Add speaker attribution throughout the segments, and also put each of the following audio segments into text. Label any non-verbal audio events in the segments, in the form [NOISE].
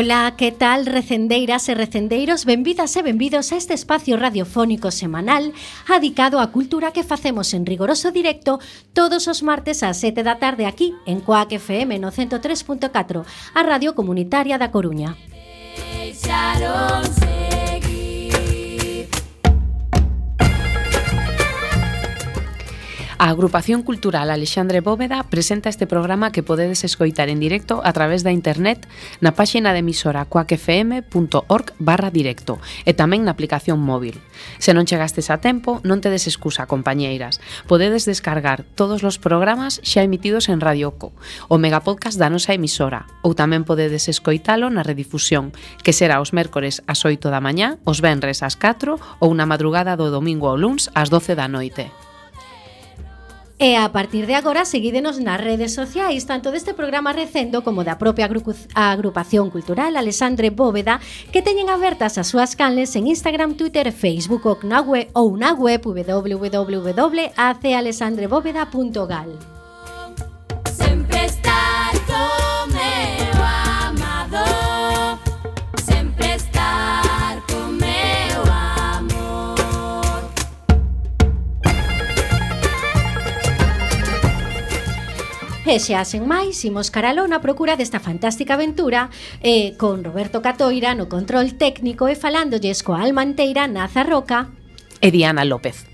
Speaker 1: Ola, que tal recendeiras e recendeiros? Benvidas e benvidos a este espacio radiofónico semanal adicado á cultura que facemos en rigoroso directo todos os martes ás 7 da tarde aquí en Coac FM no 103.4, a Radio Comunitaria da Coruña. Deixaronse
Speaker 2: A agrupación cultural Alexandre Bóveda presenta este programa que podedes escoitar en directo a través da internet na páxina de emisora coacfm.org barra directo e tamén na aplicación móvil. Se non chegastes a tempo, non tedes excusa, compañeiras. Podedes descargar todos os programas xa emitidos en Radio Co, o megapodcast da nosa emisora, ou tamén podedes escoitalo na redifusión, que será os mércores ás 8 da mañá, os venres ás 4 ou na madrugada do domingo ao luns ás 12 da noite.
Speaker 1: E a partir de agora seguídenos nas redes sociais tanto deste programa recendo como da propia agrupación cultural Alexandre Bóveda que teñen abertas as súas canles en Instagram, Twitter, Facebook ou na web, ou na web www.acealexandrebóveda.gal. E se hacen máis, imos caralón a procura desta fantástica aventura eh, con Roberto Catoira no control técnico e falándolles coa alma enteira Naza Roca
Speaker 2: e Diana López.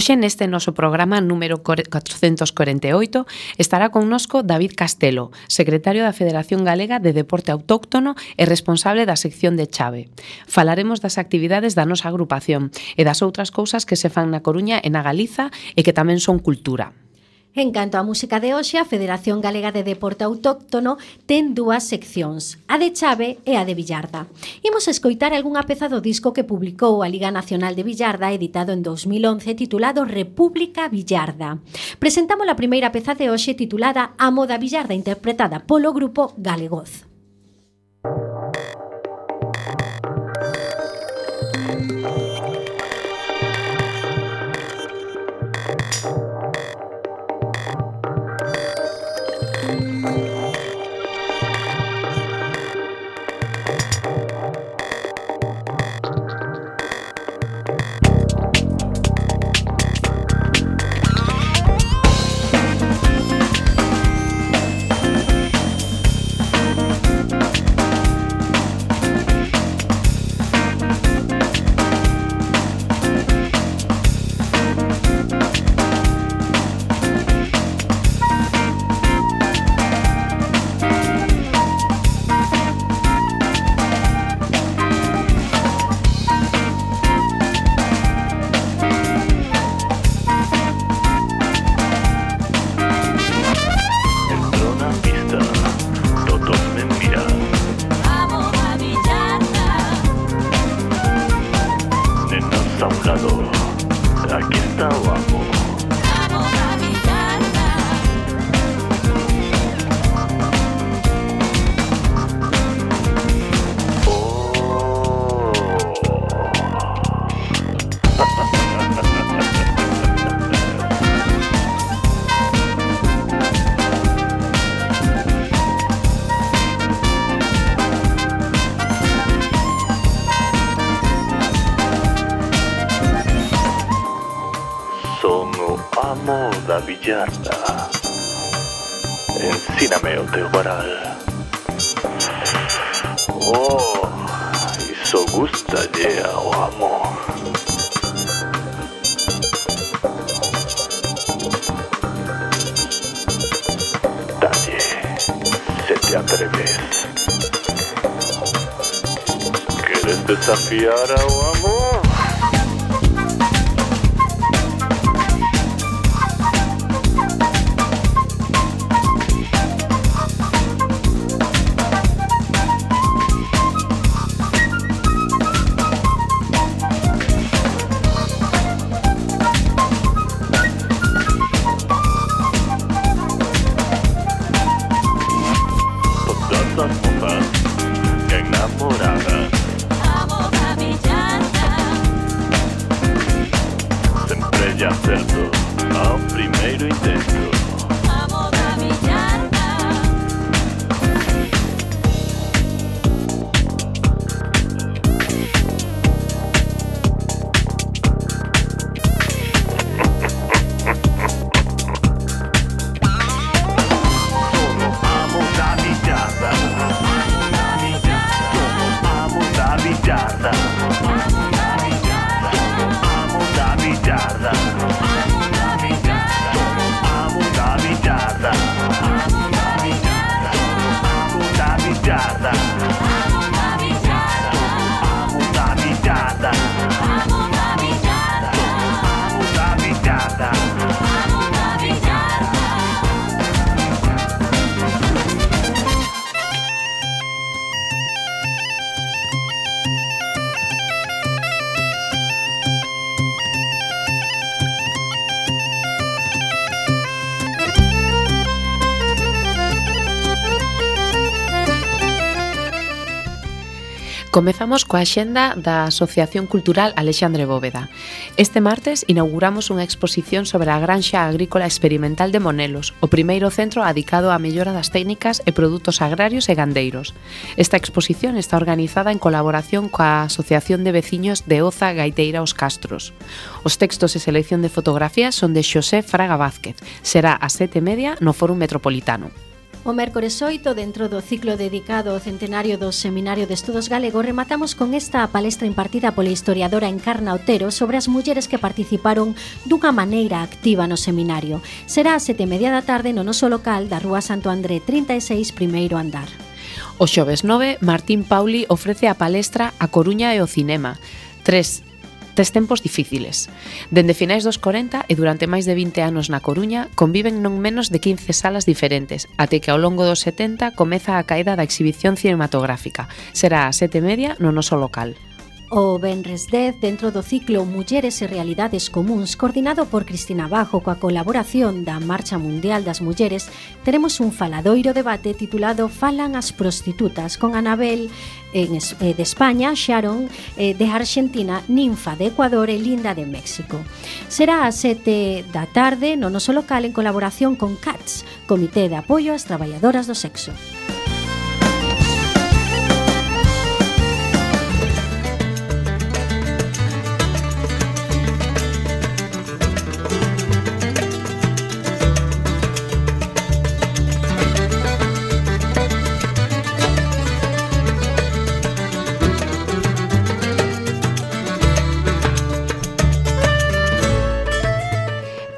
Speaker 2: Hoxe neste noso programa número 448 estará connosco David Castelo, secretario da Federación Galega de Deporte Autóctono e responsable da sección de Chave. Falaremos das actividades da nosa agrupación e das outras cousas que se fan na Coruña e na Galiza e que tamén son cultura.
Speaker 1: En canto á música de hoxe, a Federación Galega de Deporte Autóctono ten dúas seccións, a de Chave e a de Villarda. Imos escoitar algunha peza do disco que publicou a Liga Nacional de Villarda, editado en 2011, titulado República Villarda. Presentamos a primeira peza de hoxe titulada Amo da Villarda, interpretada polo grupo Galegoz.
Speaker 3: Vallarta, Encíname o Teoparal. Oh, iso gusta lea o oh, amo. Dale, se te atreves. ¿Quieres desafiar a o
Speaker 4: amo?
Speaker 2: Comezamos coa xenda da Asociación Cultural Alexandre Bóveda. Este martes inauguramos unha exposición sobre a Granxa Agrícola Experimental de Monelos, o primeiro centro adicado á mellora das técnicas e produtos agrarios e gandeiros. Esta exposición está organizada en colaboración coa Asociación de Veciños de Oza Gaiteira Os Castros. Os textos e selección de fotografías son de Xosé Fraga Vázquez. Será a sete media no Fórum Metropolitano.
Speaker 1: O mércores 8, dentro do ciclo dedicado ao centenario do Seminario de Estudos Galego, rematamos con esta palestra impartida pola historiadora Encarna Otero sobre as mulleres que participaron dunha maneira activa no seminario. Será a sete media da tarde no noso local da Rúa Santo André 36, primeiro andar.
Speaker 2: O xoves 9, Martín Pauli ofrece a palestra A Coruña e o Cinema. Tres Nestes tempos difíciles. Dende finais dos 40 e durante máis de 20 anos na Coruña, conviven non menos de 15 salas diferentes, até que ao longo dos 70 comeza a caída da exhibición cinematográfica. Será a sete media no noso local.
Speaker 1: O Benres 10 dentro do ciclo Mulleres e Realidades Comuns coordinado por Cristina Bajo coa colaboración da Marcha Mundial das Mulleres teremos un faladoiro debate titulado Falan as prostitutas con Anabel en, eh, de España, Sharon eh, de Argentina, Ninfa de Ecuador e Linda de México. Será a sete da tarde no noso local en colaboración con CATS, Comité de Apoio ás Traballadoras do Sexo.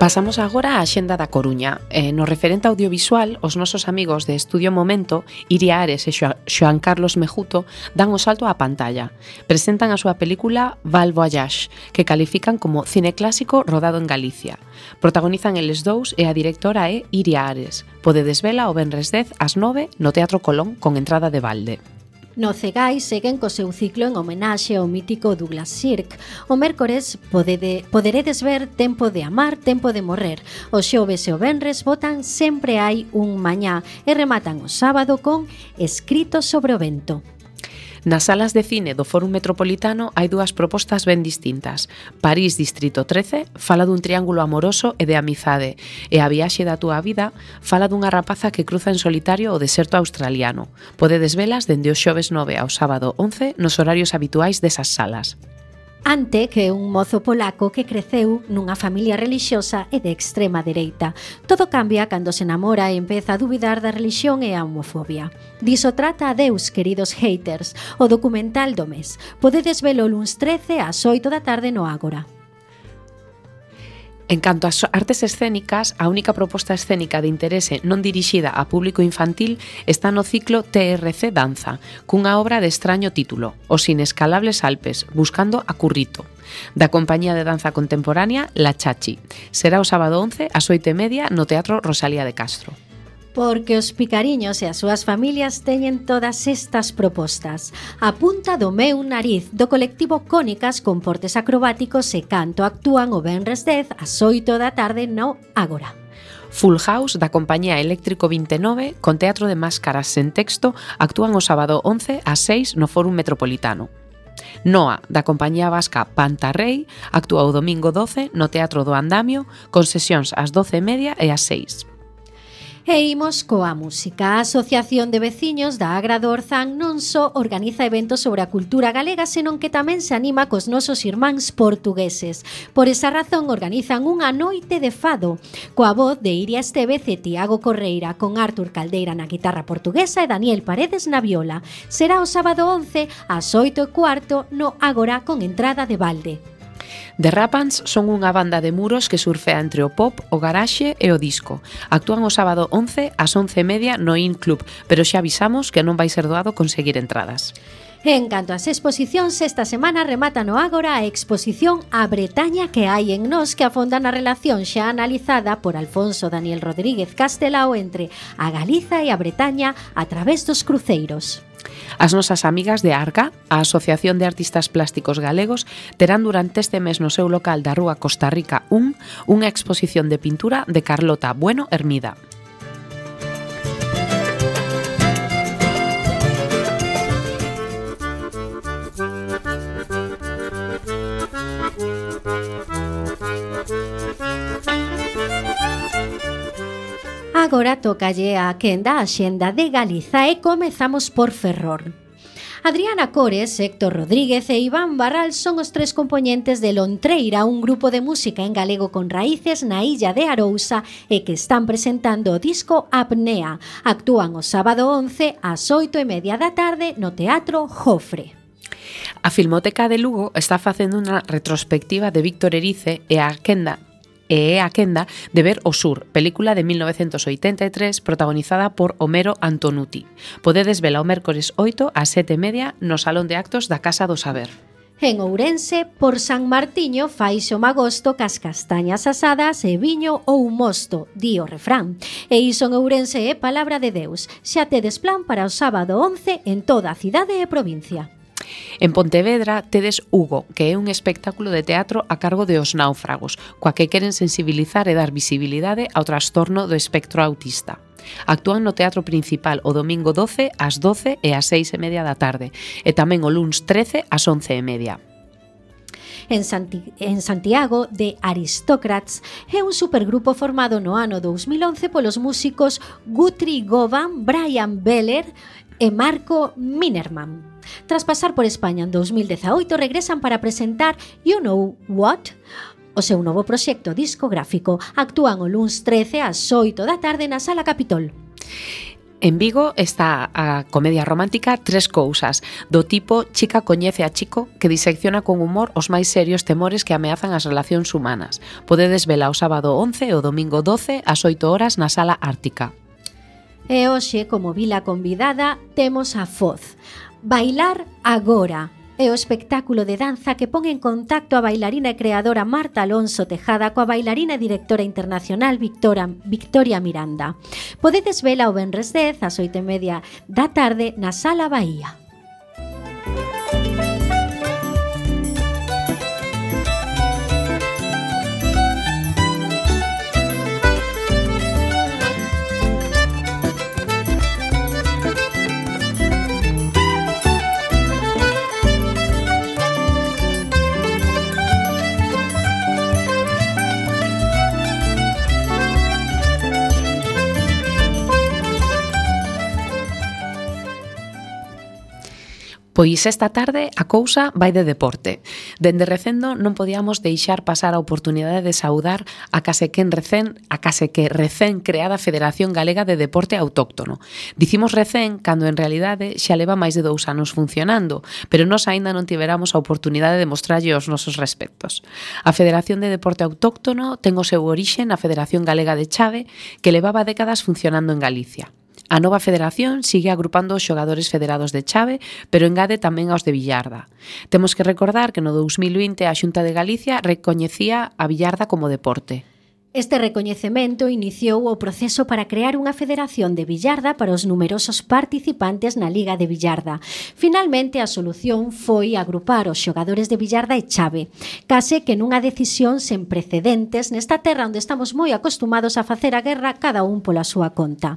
Speaker 2: Pasamos agora á Xenda da Coruña. Eh, no referente audiovisual, os nosos amigos de Estudio Momento, Iria Ares e Xoan Carlos Mejuto, dan o salto á pantalla. Presentan a súa película Val Voyage, que califican como cine clásico rodado en Galicia. Protagonizan eles dous e a directora é Iria Ares. Podedes vela o Benres 10 ás 9 no Teatro Colón con entrada de balde.
Speaker 1: No Cegai seguen co seu ciclo en homenaxe ao mítico Douglas Sirk. O mércores podede, poderedes ver Tempo de amar, Tempo de morrer. O xoves e o venres votan Sempre hai un mañá e rematan o sábado con Escrito sobre o vento.
Speaker 2: Nas salas de cine do Fórum Metropolitano hai dúas propostas ben distintas. París Distrito 13 fala dun triángulo amoroso e de amizade, e a viaxe da túa vida fala dunha rapaza que cruza en solitario o deserto australiano. Podedes velas dende o xoves 9 ao sábado 11 nos horarios habituais desas salas.
Speaker 1: Ante que é un mozo polaco que creceu nunha familia relixiosa e de extrema dereita. Todo cambia cando se namora e empeza a dubidar da relixión e a homofobia. Diso trata a Deus, queridos haters, o documental do mes. Podedes velo luns 13 ás 8 da tarde no Ágora.
Speaker 2: En canto ás artes escénicas, a única proposta escénica de interese non dirixida a público infantil está no ciclo TRC Danza, cunha obra de extraño título, Os inescalables Alpes, buscando a Currito, da compañía de danza contemporánea La Chachi. Será o sábado 11 ás 8 e media no Teatro Rosalía de Castro
Speaker 1: porque os picariños e as súas familias teñen todas estas propostas. A punta do meu nariz do colectivo Cónicas con portes acrobáticos e canto actúan o Benres 10 ás 8 da tarde no Ágora.
Speaker 2: Full House da compañía Eléctrico 29 con teatro de máscaras sen texto actúan o sábado 11 ás 6 no Fórum Metropolitano. Noa, da compañía vasca Pantarrei, actúa o domingo 12 no Teatro do Andamio con sesións ás 12 e media e ás 6.
Speaker 1: E imos coa música. A Asociación de Veciños da Agra do Orzán non só organiza eventos sobre a cultura galega, senón que tamén se anima cos nosos irmáns portugueses. Por esa razón organizan unha noite de fado, coa voz de Iria Estevez e Tiago Correira, con Artur Caldeira na guitarra portuguesa e Daniel Paredes na viola. Será o sábado 11 ás 8 e cuarto no Agora con entrada de balde.
Speaker 2: The Rapans son unha banda de muros que surfea entre o pop, o garaxe e o disco. Actúan o sábado 11 ás 11:30 no In Club, pero xa avisamos que non vai ser doado conseguir entradas.
Speaker 1: En canto ás exposicións, esta semana remata no Ágora a exposición A Bretaña que hai en nós que afonda na relación xa analizada por Alfonso Daniel Rodríguez Castelao entre a Galiza e a Bretaña a través dos cruceiros.
Speaker 2: As nosas amigas de Arca, a Asociación de Artistas Plásticos Galegos, terán durante este mes no seu local da Rúa Costa Rica 1 unha exposición de pintura de Carlota Bueno Hermida.
Speaker 1: agora tocalle a quenda a xenda de Galiza e comezamos por Ferrol. Adriana Cores, Héctor Rodríguez e Iván Barral son os tres componentes de Lontreira, un grupo de música en galego con raíces na illa de Arousa e que están presentando o disco Apnea. Actúan o sábado 11 ás 8 e media da tarde no Teatro Jofre.
Speaker 2: A Filmoteca de Lugo está facendo unha retrospectiva de Víctor Erice e a Arquenda e é a quenda de ver O Sur, película de 1983 protagonizada por Homero Antonuti. Podedes vela o mércores 8 ás 7:30 no Salón de Actos da Casa do Saber.
Speaker 1: En Ourense, por San Martiño, faixe o magosto cas castañas asadas e viño ou mosto, di o refrán. E iso en Ourense é palabra de Deus. Xa tedes plan para o sábado 11 en toda a cidade e provincia.
Speaker 2: En Pontevedra tedes Hugo, que é un espectáculo de teatro a cargo de Os Náufragos, coa que queren sensibilizar e dar visibilidade ao trastorno do espectro autista. Actúan no Teatro Principal o domingo 12 ás 12 e ás 6 e media da tarde e tamén o luns 13 ás 11 e media.
Speaker 1: En, Santi en Santiago de Aristocrats é un supergrupo formado no ano 2011 polos músicos Guthrie Govan, Brian Beller e Marco Minerman. Tras pasar por España en 2018, regresan para presentar You Know What? O seu novo proxecto discográfico actúan o luns 13 ás 8 da tarde na Sala Capitol.
Speaker 2: En Vigo está a comedia romántica Tres cousas, do tipo Chica coñece a chico que disecciona con humor os máis serios temores que ameazan as relacións humanas. Podedes vela o sábado 11 e o domingo 12 ás 8 horas na Sala Ártica.
Speaker 1: E hoxe, como vila convidada, temos a Foz, Bailar agora é o espectáculo de danza que pon en contacto a bailarina e creadora Marta Alonso Tejada coa bailarina e directora internacional Victoria, Victoria Miranda. Podedes vela o Benres 10 ás 8 e media da tarde na Sala Bahía.
Speaker 2: Pois esta tarde a cousa vai de deporte. Dende recendo non podíamos deixar pasar a oportunidade de saudar a case que recén, a case que recén creada Federación Galega de Deporte Autóctono. Dicimos recén cando en realidade xa leva máis de dous anos funcionando, pero nós aínda non tiveramos a oportunidade de mostrarlle os nosos respectos. A Federación de Deporte Autóctono ten o seu orixe na Federación Galega de Chave, que levaba décadas funcionando en Galicia. A nova federación sigue agrupando os xogadores federados de Chave, pero engade tamén aos de Villarda. Temos que recordar que no 2020 a Xunta de Galicia recoñecía a Villarda como deporte.
Speaker 1: Este recoñecemento iniciou o proceso para crear unha federación de billarda para os numerosos participantes na Liga de Billarda. Finalmente, a solución foi agrupar os xogadores de billarda e chave, case que nunha decisión sen precedentes nesta terra onde estamos moi acostumados a facer a guerra cada un pola súa conta.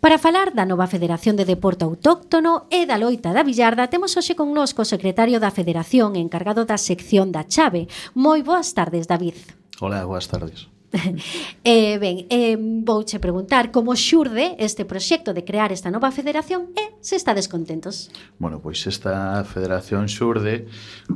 Speaker 1: Para falar da nova Federación de Deporte Autóctono e da loita da Villarda, temos hoxe connosco o secretario da Federación encargado da sección da Chave. Moi boas tardes, David.
Speaker 5: Hola, boas tardes. [LAUGHS]
Speaker 1: eh, ben, eh, vouche preguntar como xurde este proxecto de crear esta nova federación e se está descontentos.
Speaker 5: Bueno, pois esta federación xurde,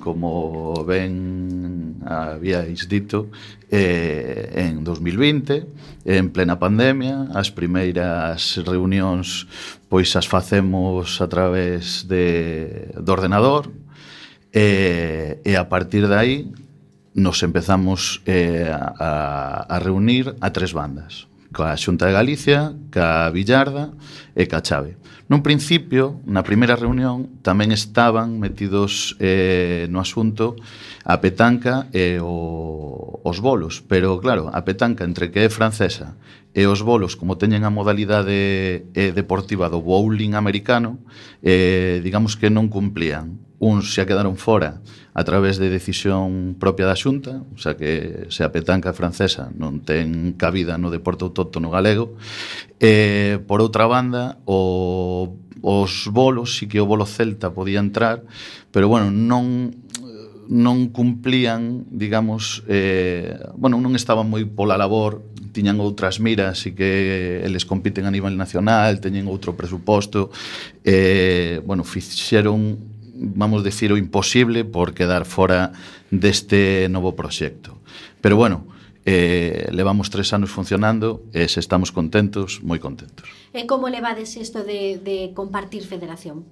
Speaker 5: como ben habíais dito, eh, en 2020, en plena pandemia, as primeiras reunións pois as facemos a través de, do ordenador, E, e a partir de aí nos empezamos eh, a, a reunir a tres bandas coa Xunta de Galicia, ca Villarda e ca Chave. Nun principio, na primeira reunión, tamén estaban metidos eh, no asunto a petanca e o, os bolos, pero claro, a petanca entre que é francesa e os bolos, como teñen a modalidade eh, deportiva do bowling americano, eh, digamos que non cumplían uns xa quedaron fora a través de decisión propia da Xunta, o sea que se a petanca francesa non ten cabida no deporte autóctono galego. E, por outra banda, o, os bolos, si que o bolo celta podía entrar, pero bueno, non non cumplían, digamos, eh, bueno, non estaban moi pola labor, tiñan outras miras e que eles compiten a nivel nacional, teñen outro presuposto, eh, bueno, fixeron vamos decir, o imposible por quedar fora deste novo proxecto. Pero bueno, Eh, levamos tres anos funcionando e se estamos contentos, moi contentos.
Speaker 1: E como levades isto de, de compartir federación?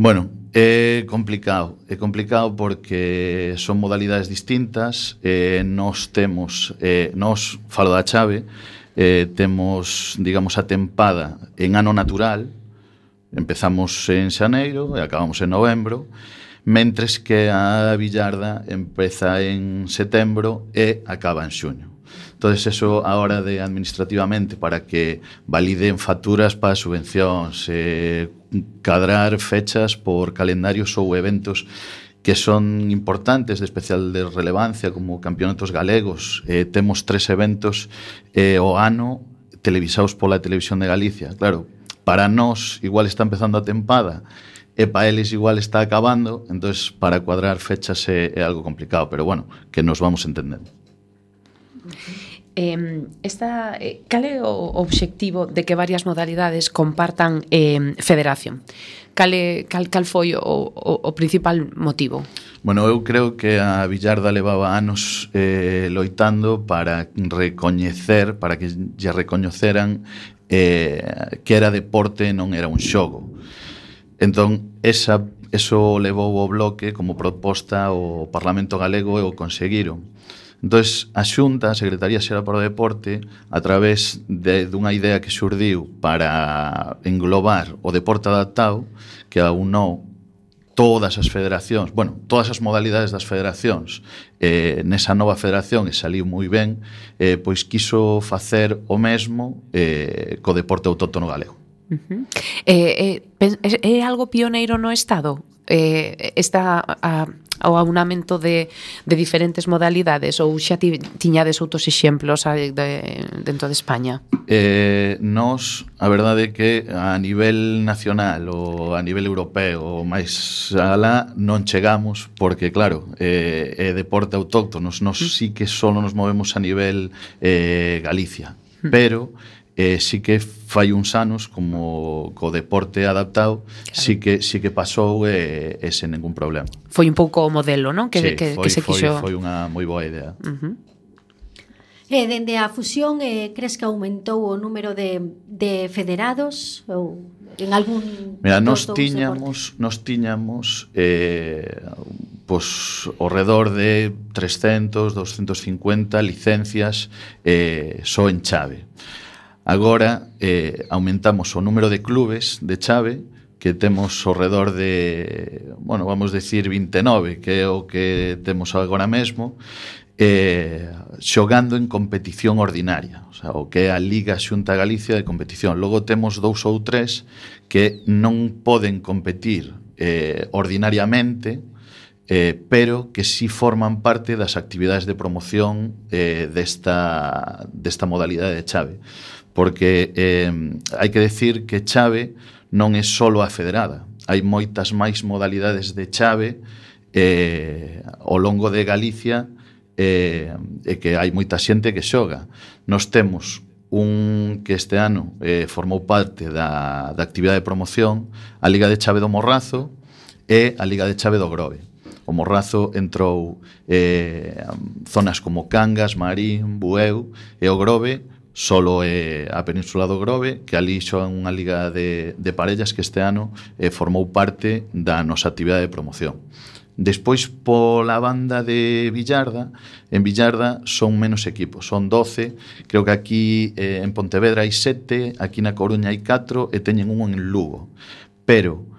Speaker 5: Bueno, é complicado, é complicado porque son modalidades distintas, eh, nos temos, eh, nos, falo da chave, eh, temos, digamos, a tempada en ano natural, Empezamos en xaneiro e acabamos en novembro, mentres que a billarda empeza en setembro e acaba en xuño. Entonces eso a hora de administrativamente para que validen facturas para subvencións, eh, cadrar fechas por calendarios ou eventos que son importantes de especial de relevancia como campeonatos galegos. Eh, temos tres eventos eh, o ano televisados pola Televisión de Galicia. Claro, para nós igual está empezando a tempada e para eles igual está acabando, entonces para cuadrar fechas é, é algo complicado, pero bueno, que nos vamos entendendo.
Speaker 2: Eh, esta, eh, cal é o obxectivo de que varias modalidades compartan eh, federación? Cal, é, cal, cal foi o, o, o principal motivo?
Speaker 5: Bueno, eu creo que a Villarda levaba anos eh, loitando para recoñecer, para que lle recoñeceran eh, que era deporte e non era un xogo. Entón, esa, eso levou o bloque como proposta ao Parlamento Galego e o conseguiron. Entón, a Xunta, a Secretaría Xeral para o Deporte, a través de, dunha idea que xurdiu para englobar o deporte adaptado, que aunou todas as federacións, bueno, todas as modalidades das federacións eh, nesa nova federación e saliu moi ben, eh, pois quiso facer o mesmo eh, co deporte autóctono galego.
Speaker 2: Uh -huh. eh, eh, eh, é algo pioneiro no Estado eh, esta a, ao aunamento de, de diferentes modalidades ou xa ti, tiñades outros exemplos eh, de, dentro de España?
Speaker 5: Eh, nos, a verdade é que a nivel nacional ou a nivel europeo ou máis alá non chegamos porque claro, eh, é deporte autóctonos, nos mm. sí que só nos movemos a nivel eh, Galicia, mm. pero eh, sí que fai uns anos como co deporte adaptado claro. sí que sí que pasou eh, e sen ningún problema.
Speaker 2: Foi un pouco o modelo, non? Que,
Speaker 5: sí,
Speaker 2: que,
Speaker 5: foi,
Speaker 2: que se quixo.
Speaker 5: Foi, foi unha moi boa idea.
Speaker 2: Uh -huh.
Speaker 1: E dende a fusión eh, crees que aumentou o número de, de federados ou en algún
Speaker 5: Mira, nos tiñamos, nos tiñamos eh, pois ao redor de 300, 250 licencias eh, só en chave. Agora eh, aumentamos o número de clubes de chave que temos ao redor de, bueno, vamos decir 29, que é o que temos agora mesmo, eh, xogando en competición ordinaria, o, sea, o que é a Liga Xunta Galicia de competición. Logo temos dous ou tres que non poden competir eh, ordinariamente, eh, pero que sí forman parte das actividades de promoción eh, desta, desta modalidade de chave porque eh, hai que decir que chave non é só a federada. Hai moitas máis modalidades de chave eh, ao longo de Galicia eh, e que hai moita xente que xoga. Nos temos un que este ano eh, formou parte da, da actividade de promoción a Liga de Chave do Morrazo e a Liga de Chave do Grove. O Morrazo entrou eh, zonas como Cangas, Marín, Bueu e o Grove solo é a Península do Grove, que ali xoan unha liga de, de parellas que este ano eh, formou parte da nosa actividade de promoción. Despois, pola banda de Villarda, en Villarda son menos equipos, son 12, creo que aquí eh, en Pontevedra hai 7, aquí na Coruña hai 4 e teñen un en Lugo. Pero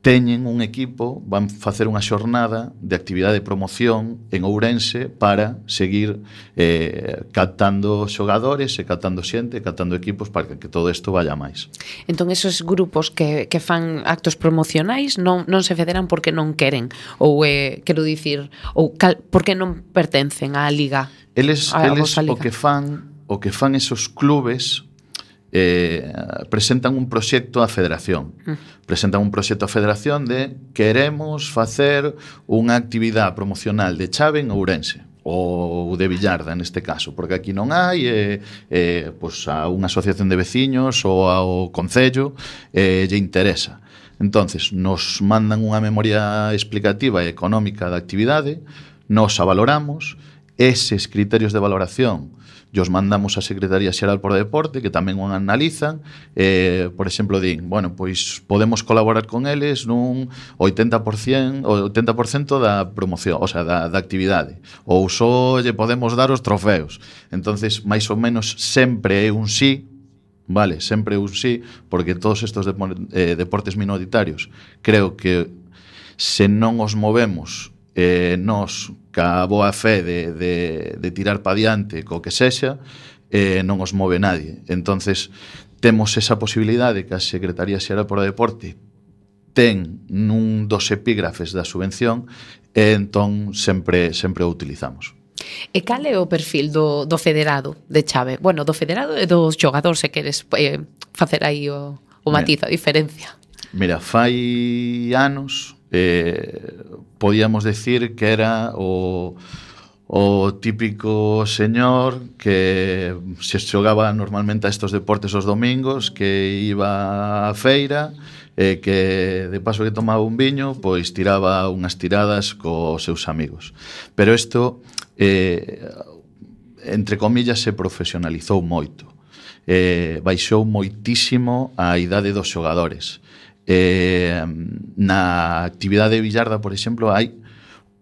Speaker 5: teñen un equipo, van facer unha xornada de actividade de promoción en Ourense para seguir eh, captando xogadores e captando xente, captando equipos para que todo isto vaya máis.
Speaker 2: Entón, esos grupos que, que fan actos promocionais non, non se federan porque non queren ou, eh, quero dicir, ou cal, porque non pertencen á liga?
Speaker 5: Eles,
Speaker 2: a,
Speaker 5: eles
Speaker 2: a liga.
Speaker 5: o que fan o que fan esos clubes eh, presentan un proxecto á Federación. Mm. Presentan un proxecto á Federación de queremos facer unha actividade promocional de chave en Ourense ou de Villarda neste caso, porque aquí non hai eh, eh, pois a unha asociación de veciños ou ao Concello eh, lle interesa. Entonces, nos mandan unha memoria explicativa e económica da actividade, nos a valoramos, eses criterios de valoración e os mandamos á Secretaría Xeral por Deporte, que tamén o analizan, eh, por exemplo, din, bueno, pois podemos colaborar con eles nun 80%, o 80% da promoción, o sea, da, da actividade, ou só lle podemos dar os trofeos. Entonces, máis ou menos sempre é un sí, vale, sempre un sí, porque todos estos depo eh, deportes minoritarios, creo que se non os movemos eh, nós ca boa fe de, de, de tirar pa diante co que sexa eh, non os move nadie entonces temos esa posibilidade que a Secretaría Xeral por o Deporte ten nun dos epígrafes da subvención e entón sempre sempre o utilizamos.
Speaker 2: E cal é o perfil do, do federado de Chave? Bueno, do federado e dos xogadores, se queres eh, facer aí o, o matiz, a diferencia.
Speaker 5: Mira, fai anos, eh, podíamos decir que era o, o típico señor que se xogaba normalmente a estos deportes os domingos, que iba á feira, e que de paso que tomaba un viño, pois tiraba unhas tiradas cos seus amigos. Pero isto, eh, entre comillas, se profesionalizou moito. Eh, baixou moitísimo a idade dos xogadores Eh, na actividade de Villarda, por exemplo, hai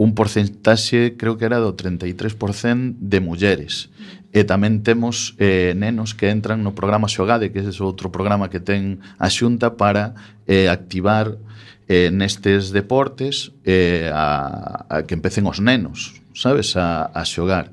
Speaker 5: un porcentaxe, creo que era do 33% de mulleres. E tamén temos eh, nenos que entran no programa Xogade, que é ese outro programa que ten a Xunta para eh, activar eh, nestes deportes eh, a, a que empecen os nenos, sabes, a, a xogar.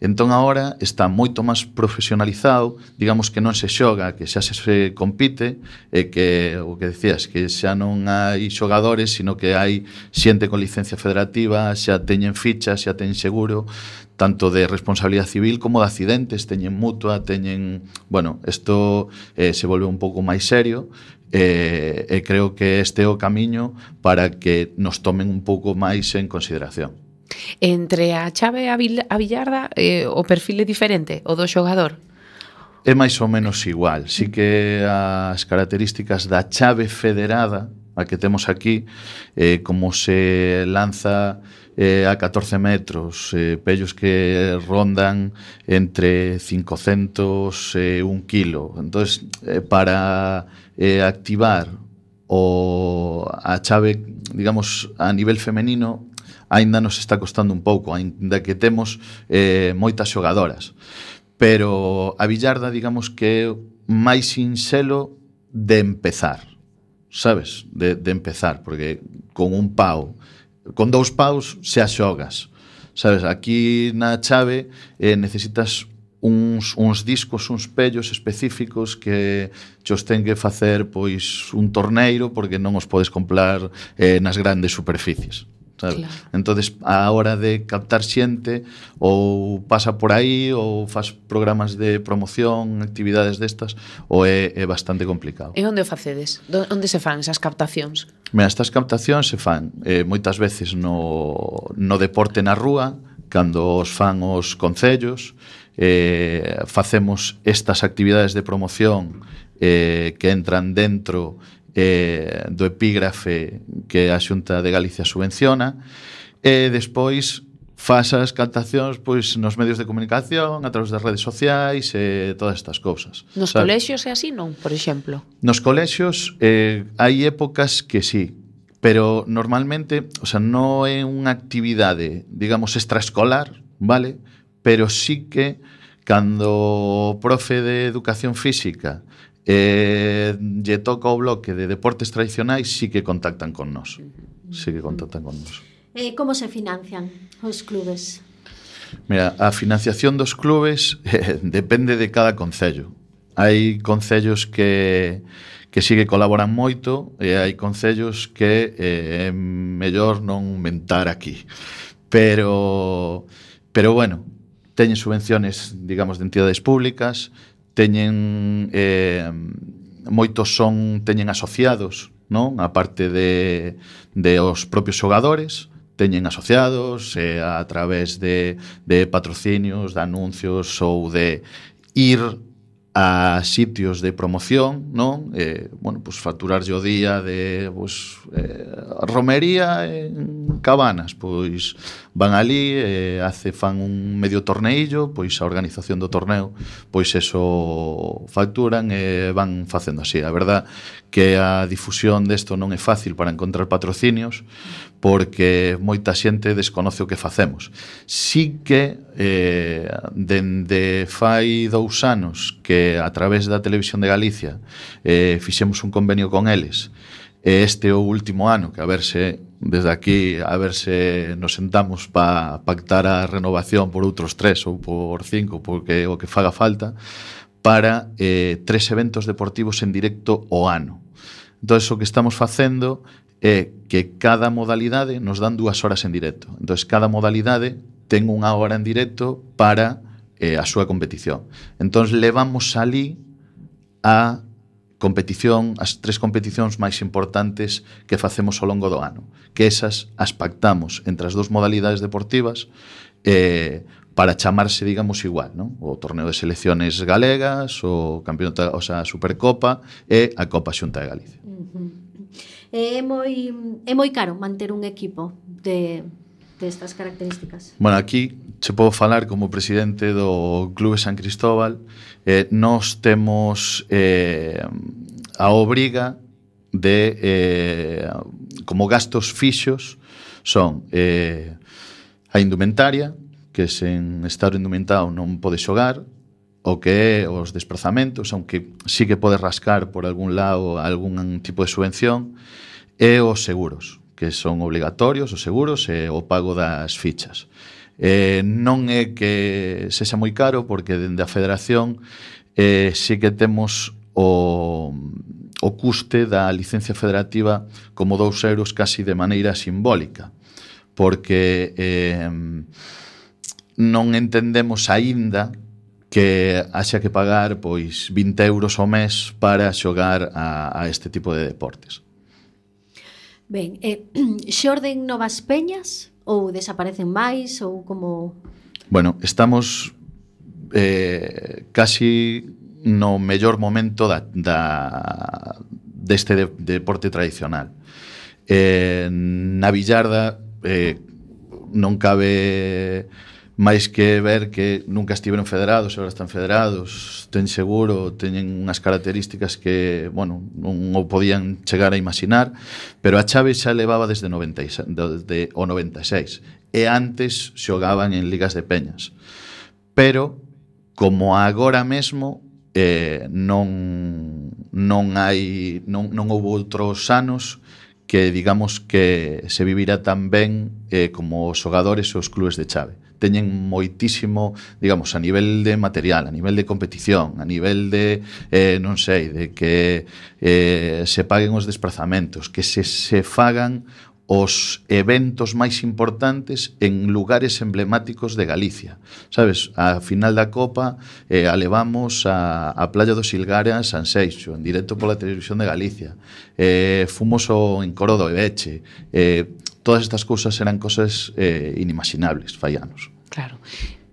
Speaker 5: Entón agora está moito máis profesionalizado, digamos que non se xoga, que xa se, se compite, e que o que decías, que xa non hai xogadores, sino que hai xente con licencia federativa, xa teñen fichas, xa teñen seguro, tanto de responsabilidade civil como de accidentes, teñen mutua, teñen, bueno, isto eh, se volve un pouco máis serio, e eh, eh, creo que este é o camiño para que nos tomen un pouco máis en consideración.
Speaker 2: Entre a chave e a, vil, a billarda eh, o perfil é diferente, o do xogador?
Speaker 5: É máis ou menos igual. Si que as características da chave federada a que temos aquí, eh, como se lanza eh, a 14 metros, eh, pellos que rondan entre 500 e eh, 1 kilo. Entonces, eh, para eh, activar o a chave, digamos, a nivel femenino, aínda nos está costando un pouco, aínda que temos eh, moitas xogadoras. Pero a Villarda, digamos que é máis sinxelo de empezar, sabes? De, de empezar, porque con un pau, con dous paus se axogas. xogas. Sabes, aquí na chave eh, necesitas uns, uns discos, uns pellos específicos que chos ten que facer pois un torneiro porque non os podes comprar eh, nas grandes superficies. Sabes?
Speaker 2: Claro.
Speaker 5: Entonces, a hora de captar xente ou pasa por aí ou faz programas de promoción, actividades destas, ou é, é bastante complicado.
Speaker 2: E onde o facedes? Do, onde se fan esas captacións?
Speaker 5: Mira, estas captacións se fan eh, moitas veces no, no deporte na rúa, cando os fan os concellos, eh, facemos estas actividades de promoción eh, que entran dentro eh, do epígrafe que a Xunta de Galicia subvenciona e despois faz as captacións pois nos medios de comunicación, a través das redes sociais e todas estas cousas.
Speaker 2: Nos
Speaker 5: sabe?
Speaker 2: colexios é así non, por exemplo?
Speaker 5: Nos colexios eh, hai épocas que sí, pero normalmente, o sea, non é unha actividade, digamos, extraescolar, vale? Pero sí que cando o profe de educación física Eh, lle toca o bloque de deportes tradicionais, sí que contactan con nós. Sí que contactan con nós.
Speaker 1: Eh, como se financian os clubes?
Speaker 5: Mira, a financiación dos clubes [LAUGHS] eh, depende de cada concello. Hai concellos que que sí que colaboran moito e hai concellos que eh, é mellor non mentar aquí. Pero pero bueno, teñen subvenciones, digamos, de entidades públicas, teñen eh, moitos son teñen asociados, non? A parte de de os propios xogadores, teñen asociados eh, a través de de patrocinios, de anuncios ou de ir a sitios de promoción, non? Eh, bueno, pois pues, facturarlle o día de pues, eh, romería en cabanas, pois van ali e hace fan un medio torneillo, pois a organización do torneo, pois eso facturan e van facendo así. A verdad que a difusión desto non é fácil para encontrar patrocinios porque moita xente desconoce o que facemos. Si que eh, dende fai dous anos que a través da Televisión de Galicia eh, fixemos un convenio con eles, e este é o último ano que a ver se desde aquí a ver se nos sentamos para pactar a renovación por outros tres ou por cinco, porque o que faga falta, para eh, tres eventos deportivos en directo o ano. Entón, o que estamos facendo é que cada modalidade nos dan dúas horas en directo. Entón, cada modalidade ten unha hora en directo para eh, a súa competición. Entón, levamos ali a competición, as tres competicións máis importantes que facemos ao longo do ano, que esas as pactamos entre as dúas modalidades deportivas eh, para chamarse, digamos, igual, non? O torneo de selecciones galegas, o campeonato, o sea, a Supercopa e a Copa Xunta de Galicia. Uh -huh.
Speaker 1: É moi é moi caro manter un equipo de destas características?
Speaker 5: Bueno, aquí se podo falar como presidente do Clube San Cristóbal. Eh, nós temos eh, a obriga de eh, como gastos fixos son eh, a indumentaria, que sen estar indumentado non pode xogar, o que é os desplazamentos, aunque sí que pode rascar por algún lado algún tipo de subvención, e os seguros que son obligatorios os seguros e o pago das fichas. Eh, non é que sexa moi caro porque dende a Federación eh, sí que temos o, o custe da licencia federativa como 2 euros casi de maneira simbólica porque eh, non entendemos aínda que haxa que pagar pois 20 euros ao mes para xogar a, a este tipo de deportes.
Speaker 1: Ben, eh, [CLEARS THROAT] xorden novas peñas ou desaparecen máis ou como...
Speaker 5: Bueno, estamos eh, casi no mellor momento da, da deste de, deporte tradicional. Eh, na Villarda eh, non cabe máis que ver que nunca estiveron federados, agora están federados, ten seguro, teñen unhas características que, bueno, non o podían chegar a imaginar, pero a Chave xa levaba desde 96, desde o 96 e antes xogaban en ligas de peñas. Pero como agora mesmo eh, non non hai non, non houve outros anos que digamos que se vivirá tan ben eh, como os xogadores e os clubes de chave. Teñen moitísimo, digamos, a nivel de material, a nivel de competición, a nivel de, eh, non sei, de que eh, se paguen os desplazamentos, que se, se fagan os eventos máis importantes en lugares emblemáticos de Galicia. Sabes, a final da Copa eh, alevamos a, a Playa do Silgara en San Seixo, en directo pola televisión de Galicia. Eh, fumos o en Coro do Ebeche. Eh, todas estas cousas eran cosas eh, inimaginables, fai anos.
Speaker 2: Claro.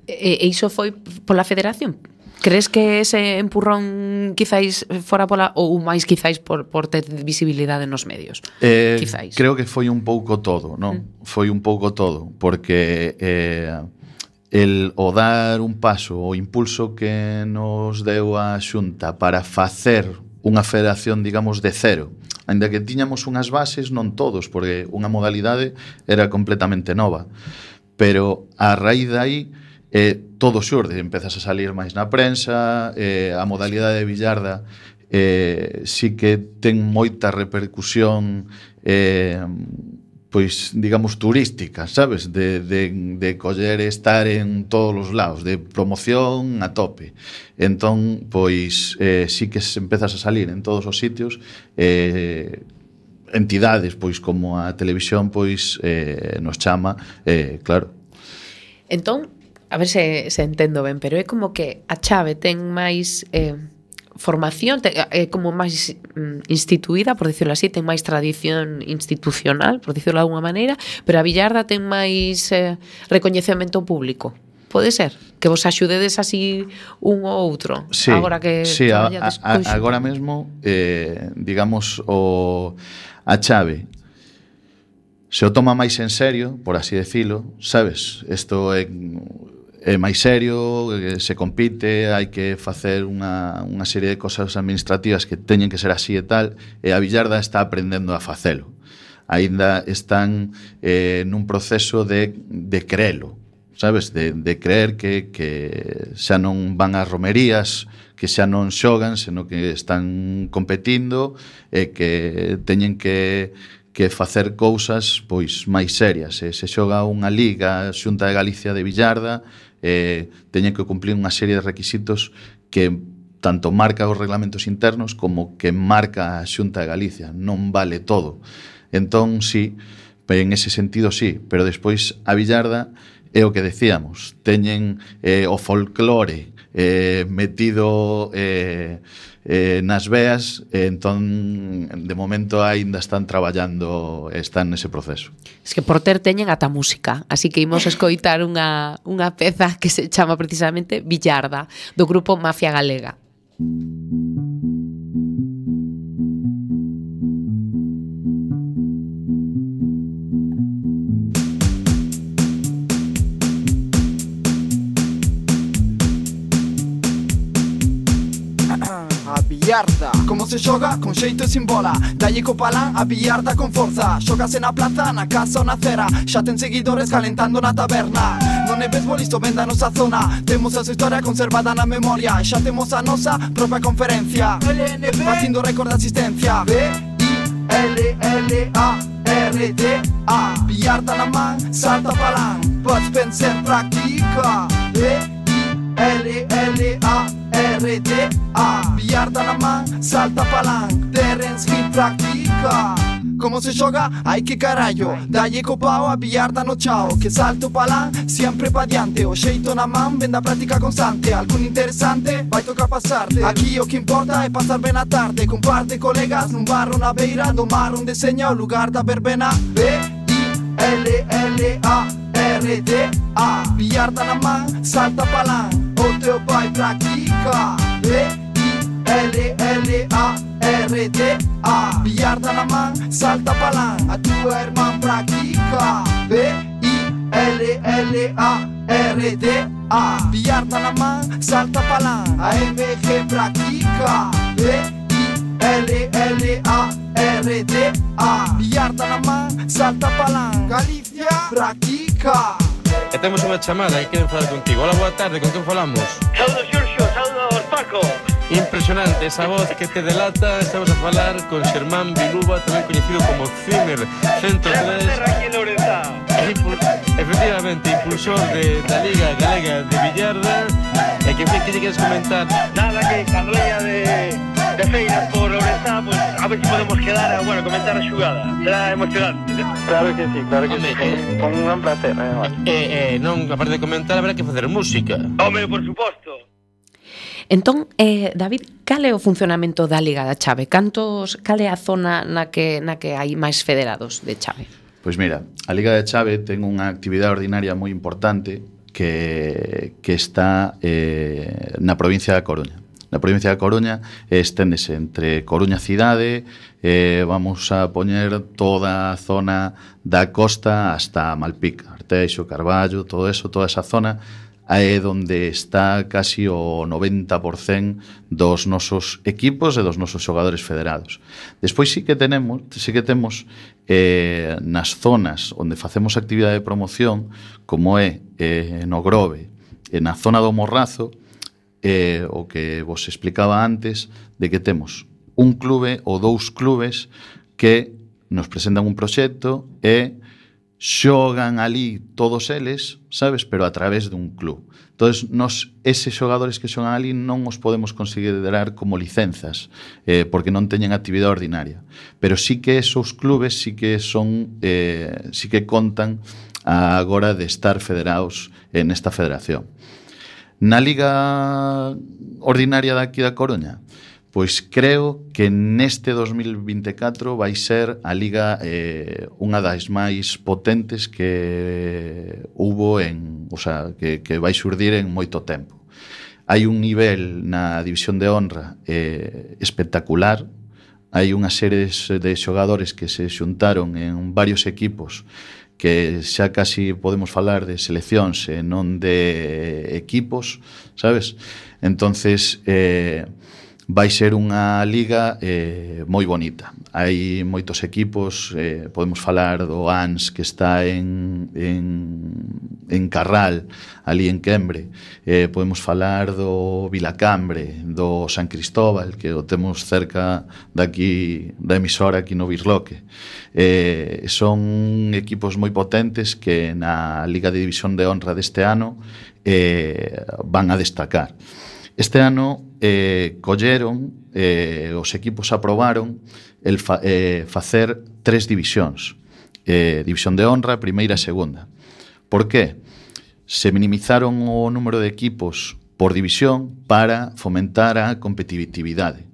Speaker 2: E, e iso foi pola federación? Crees que ese empurrón quizáis fora pola ou máis quizáis por, por ter visibilidade nos medios?
Speaker 5: Eh,
Speaker 2: quizáis.
Speaker 5: Creo que foi un pouco todo, non? Mm. Foi un pouco todo, porque eh, el o dar un paso, o impulso que nos deu a Xunta para facer unha federación, digamos, de cero. Ainda que tiñamos unhas bases, non todos, porque unha modalidade era completamente nova. Pero a raíz de aí, eh, todo xurde, empezas a salir máis na prensa, eh, a modalidade de billarda eh, sí si que ten moita repercusión eh, pois, digamos, turística, sabes? De, de, de coller e estar en todos os lados, de promoción a tope. Entón, pois, eh, sí que se empezas a salir en todos os sitios, eh, entidades, pois, como a televisión, pois, eh, nos chama, eh, claro.
Speaker 2: Entón, a ver se, se entendo ben, pero é como que a chave ten máis eh, formación, ten, é como máis mm, instituída, por dicirlo así, ten máis tradición institucional, por dicirlo de alguna maneira, pero a Villarda ten máis eh, recoñecemento público. Pode ser que vos axudedes así un ou outro.
Speaker 5: Sí,
Speaker 2: agora que
Speaker 5: sí, a, a, a, agora mesmo eh, digamos o a chave se o toma máis en serio, por así decilo, sabes, isto é é máis serio, eh, se compite, hai que facer unha, unha serie de cosas administrativas que teñen que ser así e tal, e a Villarda está aprendendo a facelo. Aínda están eh, nun proceso de, de creelo, sabes? De, de creer que, que xa non van ás romerías, que xa non xogan, senón que están competindo e que teñen que que facer cousas pois máis serias. Se, se xoga unha liga xunta de Galicia de Villarda, eh, teñen que cumplir unha serie de requisitos que tanto marca os reglamentos internos como que marca a Xunta de Galicia. Non vale todo. Entón, sí, en ese sentido sí, pero despois a Villarda é o que decíamos, teñen eh, o folclore eh, metido eh, eh, nas veas, eh, entón, de momento, aínda están traballando, están nese proceso.
Speaker 2: Es que por ter teñen ata música, así que imos escoitar unha, unha peza que se chama precisamente Villarda, do grupo Mafia Galega.
Speaker 6: Música billarda. Como se xoga? Con xeito e sin bola. Dalle co palán a billarda con forza. Xógase na plaza, na casa ou na cera. Xa ten seguidores calentando na taberna. Non é béisbol isto venda a nosa zona. Temos a súa historia conservada na memoria. Xa temos a nosa propia conferencia. LNB Batindo récord de asistencia. B I L L A R D A. Billarda na man, salta palán. Pots pensar, practica. B L-L-A-R-D-A Billar da man, salta palang Terence Hill practica. ¿Cómo se juega? ¡Ay, qué carajo! Dalle copao a billar no chao. Que salto palang, siempre pa' diante. O xeito na man, venda práctica constante. Algún interesante, Va vai toca pasarte. Aquí o que importa é pasar ben a tarde. Comparte colegas nun bar una beira. Domar un deseño o lugar da verbena. B-I-L-L-A R-D-A Billar da man, salta palang Motoba y practica. B-I-L-L-A-R-D-A. Billar la man, salta palan. A tu hermano practica. B-I-L-L-A-R-D-A. Billar la man, salta palan. AMG practica. B-I-L-L-A-R-D-A. Billar la man, salta palan. Galicia practica.
Speaker 7: e temos unha chamada e queren falar contigo. Hola, boa tarde, con quen falamos?
Speaker 8: Saúdo Xurxo, saúdo Paco.
Speaker 7: Impresionante esa voz que te delata Estamos a falar con Xermán Biluba Tamén coñecido como Zimmer 103 Impul Efectivamente, impulsor de, da Liga Galega de Villarda E eh, que fin que lle queres comentar
Speaker 8: Nada que Carleia de de Feiras por Ourezá, pues, a ver si podemos quedar, a bueno, comentar a xugada. Será emocionante.
Speaker 9: Claro que sí, claro que
Speaker 7: Home,
Speaker 9: sí.
Speaker 7: Eh,
Speaker 9: con un gran placer, eh,
Speaker 7: eh, eh, non, aparte de comentar, habrá que facer música.
Speaker 8: Home, por suposto.
Speaker 2: Entón, eh, David, cal é o funcionamento da Liga da Chave? Cantos, cal é a zona na que, na que hai máis federados de Chave?
Speaker 5: Pois mira, a Liga da Chave ten unha actividade ordinaria moi importante que, que está eh, na provincia da Coruña na provincia da Coruña e esténdese entre Coruña cidade, eh, vamos a poñer toda a zona da costa hasta Malpica, Arteixo, Carballo, todo eso, toda esa zona é onde está casi o 90% dos nosos equipos e dos nosos xogadores federados. Despois sí que tenemos, sí que temos eh, nas zonas onde facemos actividade de promoción, como é eh, no Grove, e na zona do Morrazo, eh, o que vos explicaba antes de que temos un clube ou dous clubes que nos presentan un proxecto e xogan ali todos eles, sabes, pero a través dun club. Entón, nos, eses xogadores que xogan ali non os podemos considerar como licenzas, eh, porque non teñen actividade ordinaria. Pero sí que esos clubes sí que son, eh, sí que contan agora de estar federados en esta federación na Liga Ordinaria daqui da Coruña? Pois creo que neste 2024 vai ser a Liga eh, unha das máis potentes que hubo en, o sea, que, que vai surdir en moito tempo. Hai un nivel na división de honra eh, espectacular, hai unha serie de xogadores que se xuntaron en varios equipos que xa casi podemos falar de seleccións e non de equipos, sabes? Entonces, eh, vai ser unha liga eh, moi bonita. Hai moitos equipos, eh, podemos falar do ANS que está en, en, en Carral, ali en Quembre, eh, podemos falar do Vilacambre, do San Cristóbal, que o temos cerca daqui da emisora aquí no Birloque. Eh, son equipos moi potentes que na Liga de División de Honra deste ano eh, van a destacar. Este ano eh, colleron, eh, os equipos aprobaron el fa, eh, facer tres divisións. Eh, división de honra, primeira e segunda. Por que? Se minimizaron o número de equipos por división para fomentar a competitividade.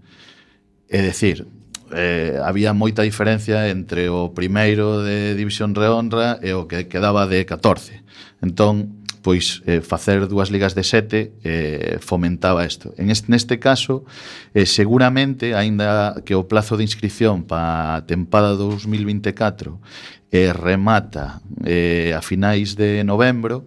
Speaker 5: É dicir, eh, había moita diferencia entre o primeiro de división de honra e o que quedaba de 14. Entón, pois eh, facer dúas ligas de sete eh, fomentaba isto. En este, neste caso, eh, seguramente, aínda que o plazo de inscripción para a tempada 2024 eh, remata eh, a finais de novembro,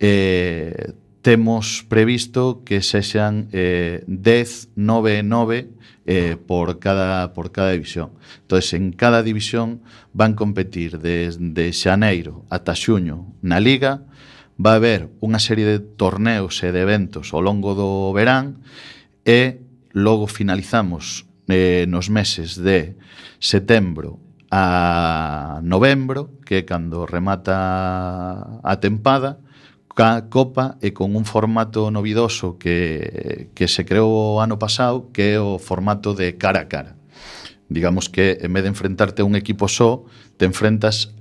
Speaker 5: eh, temos previsto que sexan eh, 10, 9 e 9 eh, por, cada, por cada división. Entón, en cada división van competir desde de xaneiro ata xuño na Liga, vai haber unha serie de torneos e de eventos ao longo do verán e logo finalizamos eh, nos meses de setembro a novembro, que é cando remata a tempada, ca copa e con un formato novidoso que, que se creou o ano pasado, que é o formato de cara a cara. Digamos que, en vez de enfrentarte a un equipo só, te enfrentas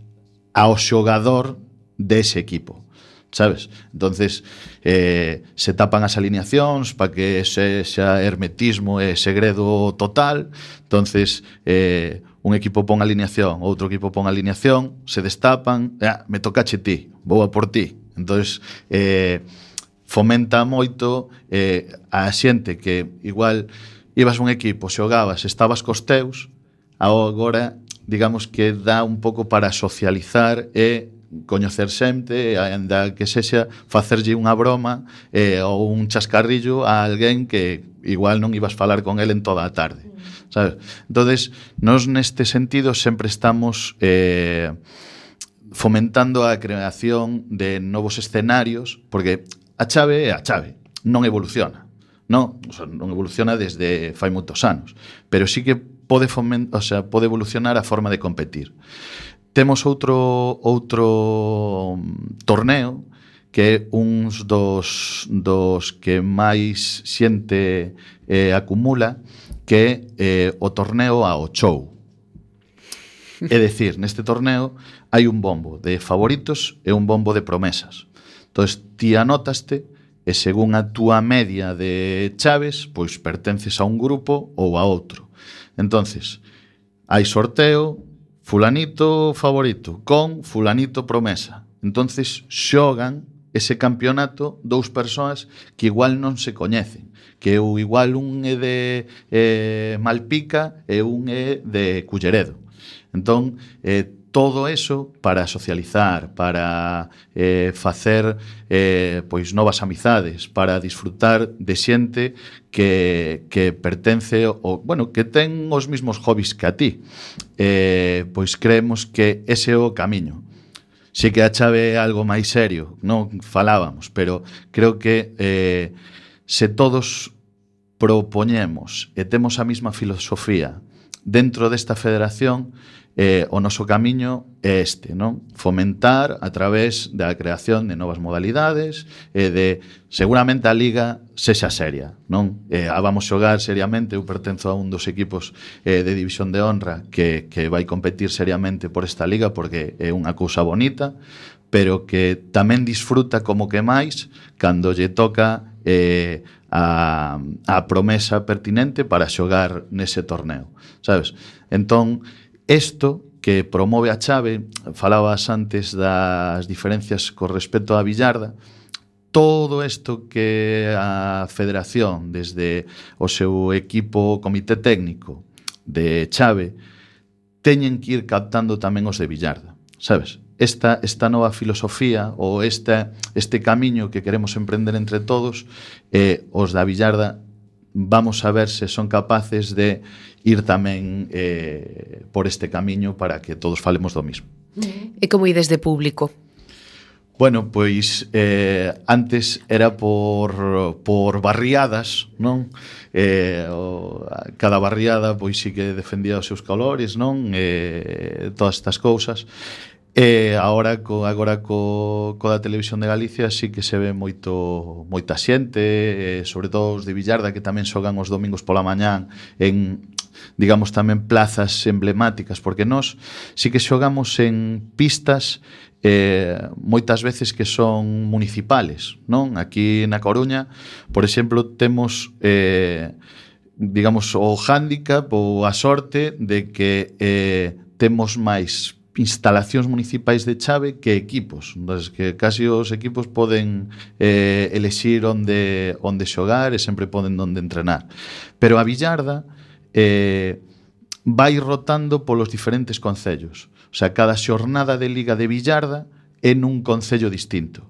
Speaker 5: ao xogador dese equipo sabes? Entonces, eh, se tapan as alineacións para que se xa hermetismo e segredo total. Entonces, eh, un equipo pon alineación, outro equipo pon alineación, se destapan, ah, me tocache ti, vou a por ti. Entonces, eh, fomenta moito eh, a xente que igual ibas un equipo, xogabas, estabas cos teus, agora digamos que dá un pouco para socializar e coñecer xente, aínda que sexa facerlle unha broma eh, ou un chascarrillo a alguén que igual non ibas falar con el en toda a tarde. Mm. Sabes? Entonces, nós neste sentido sempre estamos eh, fomentando a creación de novos escenarios, porque a chave é a chave, non evoluciona. Non, o sea, non evoluciona desde fai moitos anos, pero sí que pode fomentar, o sea, pode evolucionar a forma de competir. Temos outro outro mm, torneo que é uns dos, dos que máis xente eh, acumula, que é eh, o torneo ao show. É dicir, neste torneo hai un bombo de favoritos e un bombo de promesas. Entón, ti anotaste e según a túa media de chaves, pois pertences a un grupo ou a outro. Entonces, hai sorteo, fulanito favorito con fulanito promesa. Entonces xogan ese campeonato dous persoas que igual non se coñecen, que o igual un é de eh, Malpica e un é de Culleredo. Entón, eh, todo eso para socializar, para eh, facer eh, pois novas amizades, para disfrutar de xente que, que pertence o, bueno, que ten os mismos hobbies que a ti. Eh, pois creemos que ese é o camiño. Si que a chave é algo máis serio, non falábamos, pero creo que eh, se todos propoñemos e temos a mesma filosofía dentro desta federación, eh, o noso camiño é este, non? Fomentar a través da creación de novas modalidades e eh, de seguramente a liga sexa seria, non? Eh, a vamos xogar seriamente, eu pertenzo a un dos equipos eh, de división de honra que, que vai competir seriamente por esta liga porque é unha cousa bonita, pero que tamén disfruta como que máis cando lle toca eh, a, a promesa pertinente para xogar nese torneo, sabes? Entón, Isto que promove a chave, falabas antes das diferencias con respecto á billarda, todo isto que a federación desde o seu equipo comité técnico de chave teñen que ir captando tamén os de billarda, sabes? Esta, esta nova filosofía ou esta, este camiño que queremos emprender entre todos eh, os da billarda vamos a ver se son capaces de ir tamén eh, por este camiño para que todos falemos do mismo.
Speaker 2: E como ides de público?
Speaker 5: Bueno, pois eh, antes era por, por barriadas, non? Eh, o, cada barriada pois sí que defendía os seus colores, non? Eh, todas estas cousas. E eh, agora co agora co co da televisión de Galicia sí que se ve moito moita xente, eh, sobre todo os de Villarda que tamén xogan os domingos pola mañán en digamos tamén plazas emblemáticas, porque nós sí que xogamos en pistas eh, moitas veces que son municipales, non? Aquí na Coruña, por exemplo, temos eh, digamos o handicap ou a sorte de que eh, temos máis instalacións municipais de chave que equipos, das que casi os equipos poden eh, elexir onde onde xogar e sempre poden onde entrenar. Pero a Villarda eh, vai rotando polos diferentes concellos. O sea, cada xornada de Liga de Villarda é nun concello distinto.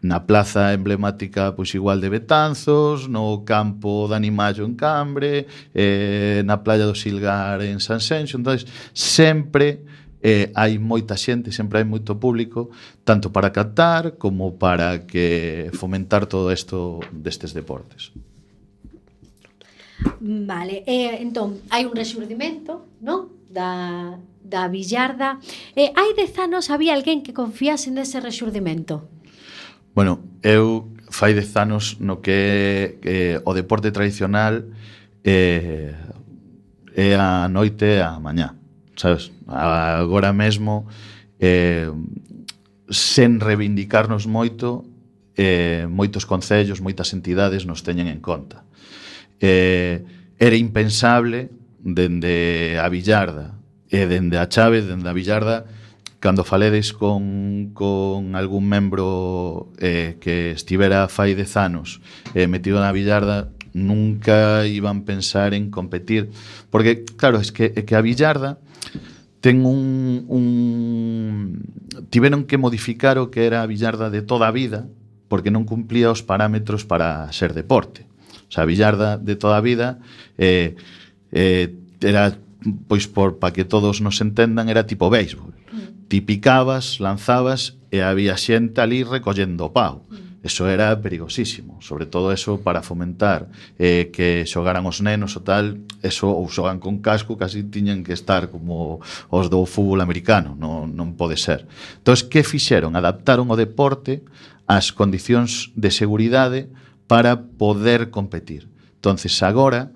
Speaker 5: Na plaza emblemática pois igual de Betanzos, no campo de Animallo en Cambre, eh, na playa do Silgar en Sanxenxo. Entón, sempre eh, hai moita xente, sempre hai moito público, tanto para captar como para que fomentar todo isto destes deportes.
Speaker 1: Vale, e, entón, hai un resurdimento, non? Da, da billarda. E, hai dez anos había alguén que confiase nese resurdimento?
Speaker 5: Bueno, eu fai dez anos no que eh, o deporte tradicional eh, é a noite a mañá. Sabes? Agora mesmo eh, sen reivindicarnos moito eh, moitos concellos, moitas entidades nos teñen en conta eh, era impensable dende a Villarda. E dende a Chávez, dende a Villarda cando faledes con, con algún membro eh, que estivera fai dez anos eh, metido na Villarda nunca iban pensar en competir. Porque claro, es que, é que a Villarda ten un, un tiveron que modificar o que era a Villarda de toda a vida porque non cumplía os parámetros para ser deporte. O sea, a billarda de toda a vida eh, eh, era pois por para que todos nos entendan era tipo béisbol. Mm. Ti picabas, lanzabas e había xente ali recollendo pau. Mm. Eso era perigosísimo, sobre todo eso para fomentar eh, que xogaran os nenos o tal, eso ou xogan con casco, casi tiñan que estar como os do fútbol americano, non, non pode ser. Entón, que fixeron? Adaptaron o deporte ás condicións de seguridade para poder competir. Entonces agora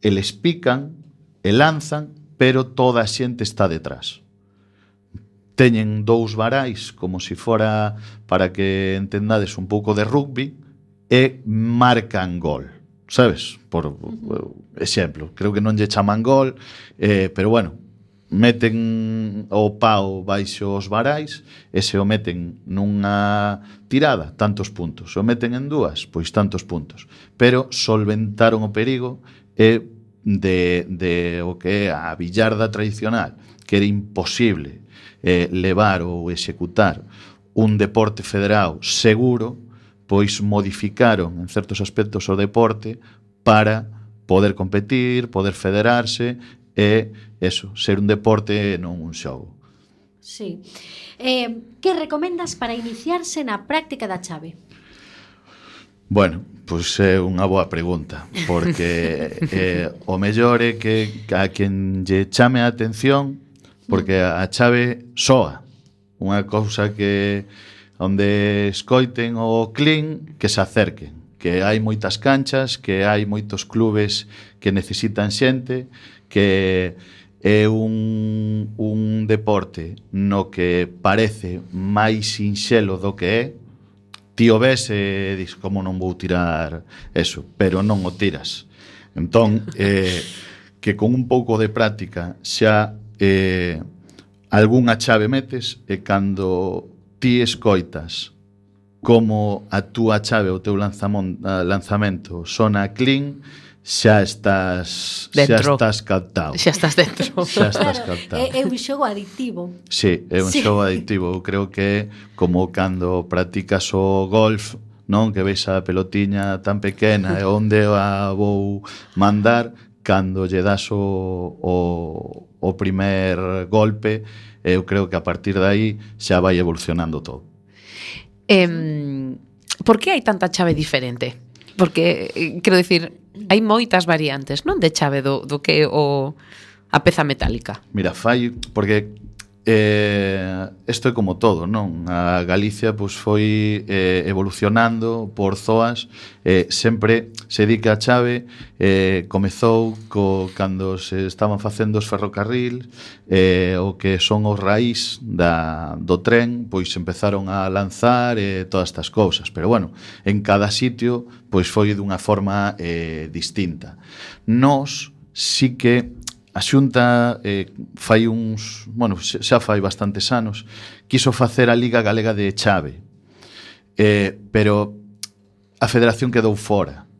Speaker 5: eles pican, e lanzan, pero toda a xente está detrás. Teñen dous varais como se si fora para que entendades un pouco de rugby e marcan gol. Sabes? Por exemplo, creo que non lle chaman gol, eh, pero bueno, meten o pau baixo os varais e se o meten nunha tirada, tantos puntos. Se o meten en dúas, pois tantos puntos. Pero solventaron o perigo e de, de o que é a billarda tradicional, que era imposible eh, levar ou executar un deporte federado seguro, pois modificaron en certos aspectos o deporte para poder competir, poder federarse e eso, ser un deporte e non un xogo.
Speaker 1: Sí. Eh, que recomendas para iniciarse na práctica da chave?
Speaker 5: Bueno, pois é eh, unha boa pregunta, porque [LAUGHS] eh, o mellor é que a quen lle chame a atención, porque a chave soa, unha cousa que onde escoiten o clean que se acerquen que hai moitas canchas, que hai moitos clubes que necesitan xente, que é un, un deporte no que parece máis sinxelo do que é, ti o ves e dis como non vou tirar eso, pero non o tiras. Entón, eh, [LAUGHS] que con un pouco de práctica xa eh, algunha chave metes e cando ti escoitas como a túa chave, o teu ah, lanzamento sona clean, xa estás
Speaker 2: dentro.
Speaker 5: xa estás captado.
Speaker 2: Xa estás dentro. [LAUGHS]
Speaker 5: Xa estás captado.
Speaker 1: É, é un xogo adictivo.
Speaker 5: Sí, é un
Speaker 1: sí.
Speaker 5: xogo adictivo. Eu creo que como cando practicas o golf, non que veis a pelotiña tan pequena e onde a vou mandar cando lle das o, o, o primer golpe eu creo que a partir de aí xa vai evolucionando todo
Speaker 2: eh, Por que hai tanta chave diferente? Porque, eh, quero dicir, hai moitas variantes, non de chave do, do que o a peza metálica.
Speaker 5: Mira, fai, porque Eh, Isto é como todo, non? A Galicia pois, foi eh, evolucionando por zoas, eh, sempre se di que a chave eh, comezou co, cando se estaban facendo os ferrocarril, eh, o que son os raíz da, do tren, pois empezaron a lanzar eh, todas estas cousas. Pero bueno, en cada sitio pois foi dunha forma eh, distinta. Nos sí si que a Xunta eh, fai uns, bueno, xa fai bastantes anos, quiso facer a Liga Galega de Chave. Eh, pero a federación quedou fora.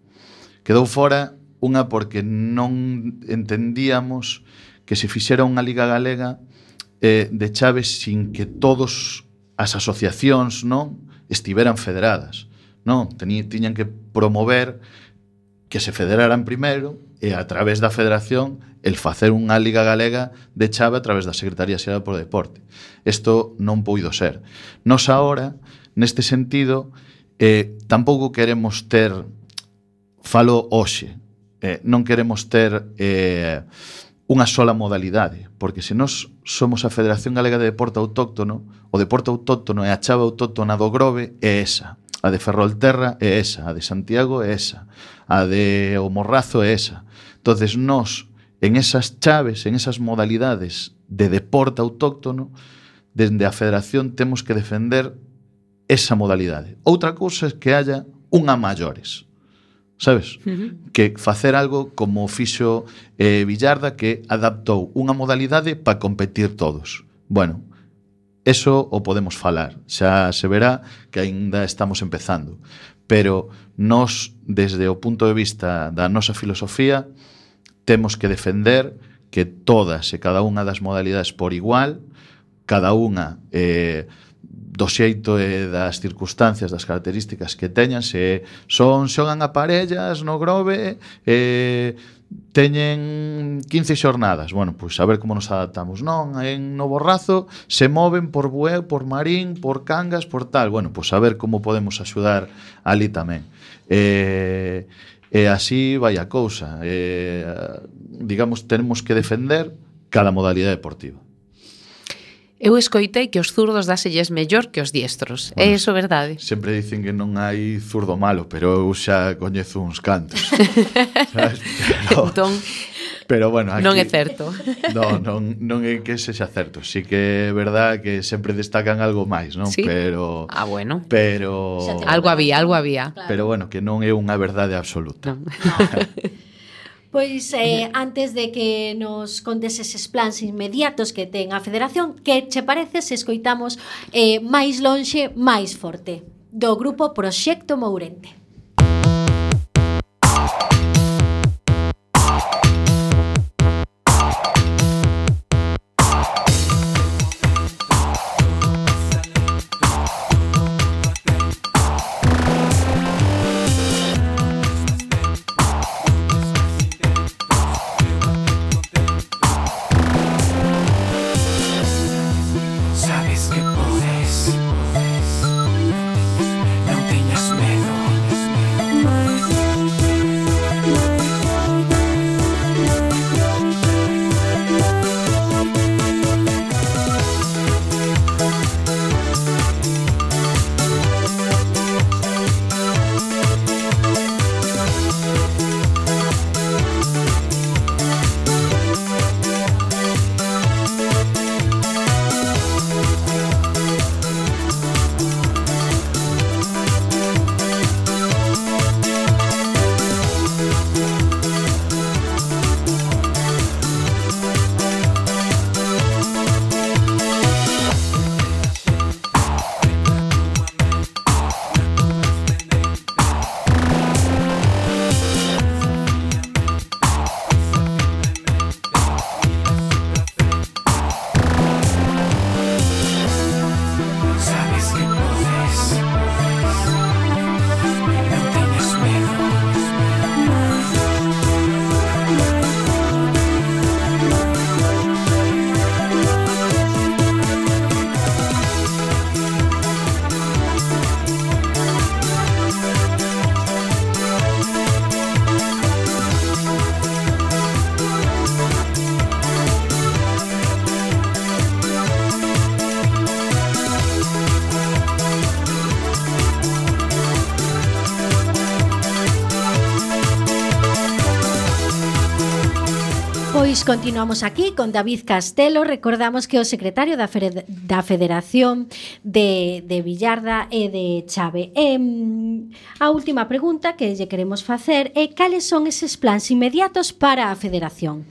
Speaker 5: Quedou fora unha porque non entendíamos que se fixera unha Liga Galega eh, de Chave sin que todos as asociacións non estiveran federadas. Non, Tení, tiñan que promover que se federaran primeiro e a través da federación el facer unha liga galega de chave a través da Secretaría Xeral por Deporte. Isto non puido ser. Nos ahora, neste sentido, eh, tampouco queremos ter falo hoxe, eh, non queremos ter eh, unha sola modalidade, porque se nós somos a Federación Galega de Deporte Autóctono, o deporte autóctono e a chave autóctona do Grove é esa, a de Ferrolterra é esa, a de Santiago é esa, a de O Morrazo é esa entonces nós, en esas chaves, en esas modalidades de deporte autóctono, dende a Federación temos que defender esa modalidade. Outra cousa é que haya unha maiores. Sabes?
Speaker 2: Uh -huh.
Speaker 5: Que facer algo como fixo eh, Villarda que adaptou unha modalidade para competir todos. Bueno, eso o podemos falar. Xa se verá que aínda estamos empezando. Pero nós, desde o punto de vista da nosa filosofía, temos que defender que todas e cada unha das modalidades por igual, cada unha eh, do xeito e das circunstancias, das características que teñan, se son xogan a parellas no grove, eh, teñen 15 xornadas. Bueno, pois a ver como nos adaptamos. Non, en Novo Razo se moven por Bueu, por Marín, por Cangas, por tal. Bueno, pois a ver como podemos axudar ali tamén. Eh, E así vai a cousa. E, digamos, tenemos que defender cada modalidade deportiva.
Speaker 2: Eu escoitei que os zurdos dáselles mellor que os diestros.
Speaker 5: Bueno, é
Speaker 2: iso verdade?
Speaker 5: Sempre dicen que non hai zurdo malo, pero eu xa coñezo uns cantos. [LAUGHS] Sabes? Pero...
Speaker 2: Entón,
Speaker 5: Pero bueno, aquí,
Speaker 2: non é certo. [LAUGHS]
Speaker 5: Non, non, non é que sexa certo. Si que é verdad que sempre destacan algo máis, non?
Speaker 2: Sí?
Speaker 5: Pero
Speaker 2: Ah, bueno.
Speaker 5: Pero
Speaker 2: algo había, algo había.
Speaker 1: Claro.
Speaker 5: Pero bueno, que non é unha verdade absoluta.
Speaker 2: Non. [LAUGHS]
Speaker 1: Pois eh, antes de que nos contes eses plans inmediatos que ten a Federación, que che parece se escoitamos eh, máis lonxe, máis forte, do grupo Proxecto Mourente. Continuamos aquí con David Castelo. Recordamos que o secretario da, Fere, da Federación de, de Villarda e de Chave. E, a última pregunta que lle queremos facer é cales son eses plans inmediatos para a Federación?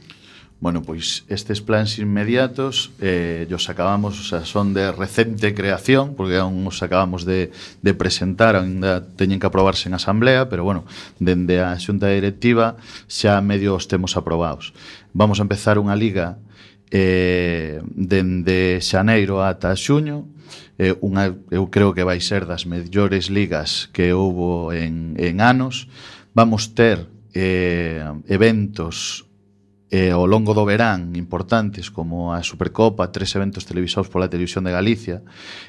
Speaker 5: Bueno, pois estes plans inmediatos eh, os acabamos, o sea, son de recente creación, porque aún os acabamos de, de presentar, ainda teñen que aprobarse en asamblea, pero bueno, dende a xunta directiva xa medio os temos aprobados. Vamos a empezar unha liga eh, dende xaneiro ata xuño, eh, unha, eu creo que vai ser das mellores ligas que houbo en, en anos, vamos ter eh, eventos eh, ao longo do verán importantes como a Supercopa, tres eventos televisados pola Televisión de Galicia,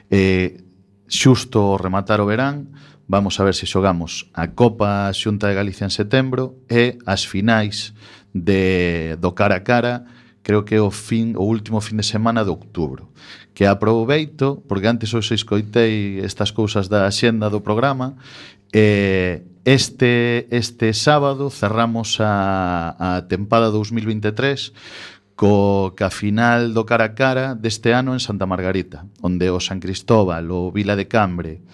Speaker 5: eh, xusto rematar o verán, vamos a ver se xogamos a Copa Xunta de Galicia en setembro e as finais de do cara a cara creo que é o fin o último fin de semana de outubro que aproveito porque antes os escoitei estas cousas da axenda do programa e eh, Este, este sábado cerramos a, a tempada 2023 co ca final do cara a cara deste ano en Santa Margarita, onde o San Cristóbal, o Vila de Cambre,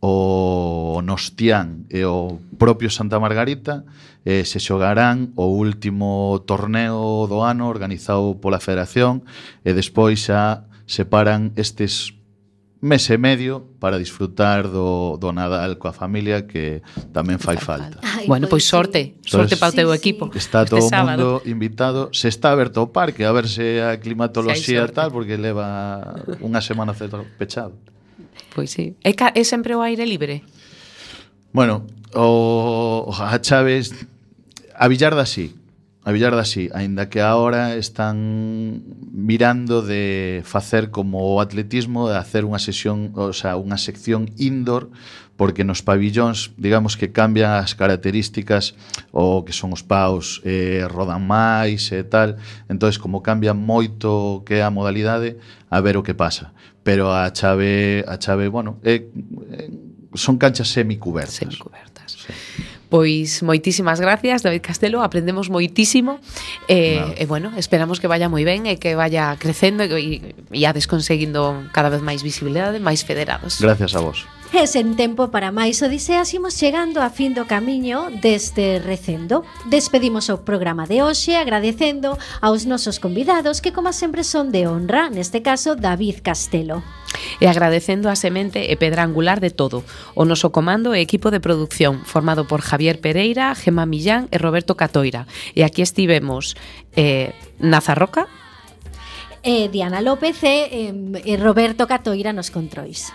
Speaker 5: o Nostián e o propio Santa Margarita eh, se xogarán o último torneo do ano organizado pola Federación e despois xa separan estes mes e medio para disfrutar do, do Nadal coa familia que tamén fai falta.
Speaker 1: Ai,
Speaker 2: bueno, pois,
Speaker 1: pois
Speaker 2: sorte, sorte
Speaker 5: Entonces,
Speaker 2: para o teu
Speaker 1: sí,
Speaker 2: equipo.
Speaker 5: Está todo o
Speaker 2: este
Speaker 5: mundo invitado. Se está aberto o parque, a ver se a climatoloxía
Speaker 2: si
Speaker 5: tal, porque leva unha semana pechado.
Speaker 2: Pois sí. É, é sempre o aire libre?
Speaker 5: Bueno, o, a Chaves, a Villarda sí, A Villarda sí, aínda que agora están mirando de facer como o atletismo, de hacer unha sesión, o sea, unha sección indoor, porque nos pabillóns, digamos que cambian as características o que son os paus, eh, rodan máis e eh, tal, entonces como cambia moito que a modalidade, a ver o que pasa. Pero a chave, a chave, bueno, eh, eh, son canchas semicubertas.
Speaker 2: Semicubertas. Sí. Pois moitísimas gracias, David Castelo, aprendemos moitísimo eh, e,
Speaker 5: claro.
Speaker 2: e bueno, esperamos que vaya moi ben e que vaya crecendo e, e, e conseguindo cada vez máis visibilidade, máis federados.
Speaker 5: Gracias a vos.
Speaker 1: E sen tempo para máis odiseas imos chegando a fin do camiño deste recendo. Despedimos o programa de hoxe agradecendo aos nosos convidados que como sempre son de honra, neste caso David Castelo.
Speaker 2: E agradecendo a semente e pedra angular de todo, o noso comando e equipo de producción formado por Javier Pereira, Gemma Millán e Roberto Catoira. E aquí estivemos eh, Nazarroca,
Speaker 1: eh, Diana López e eh, e Roberto Catoira nos controis.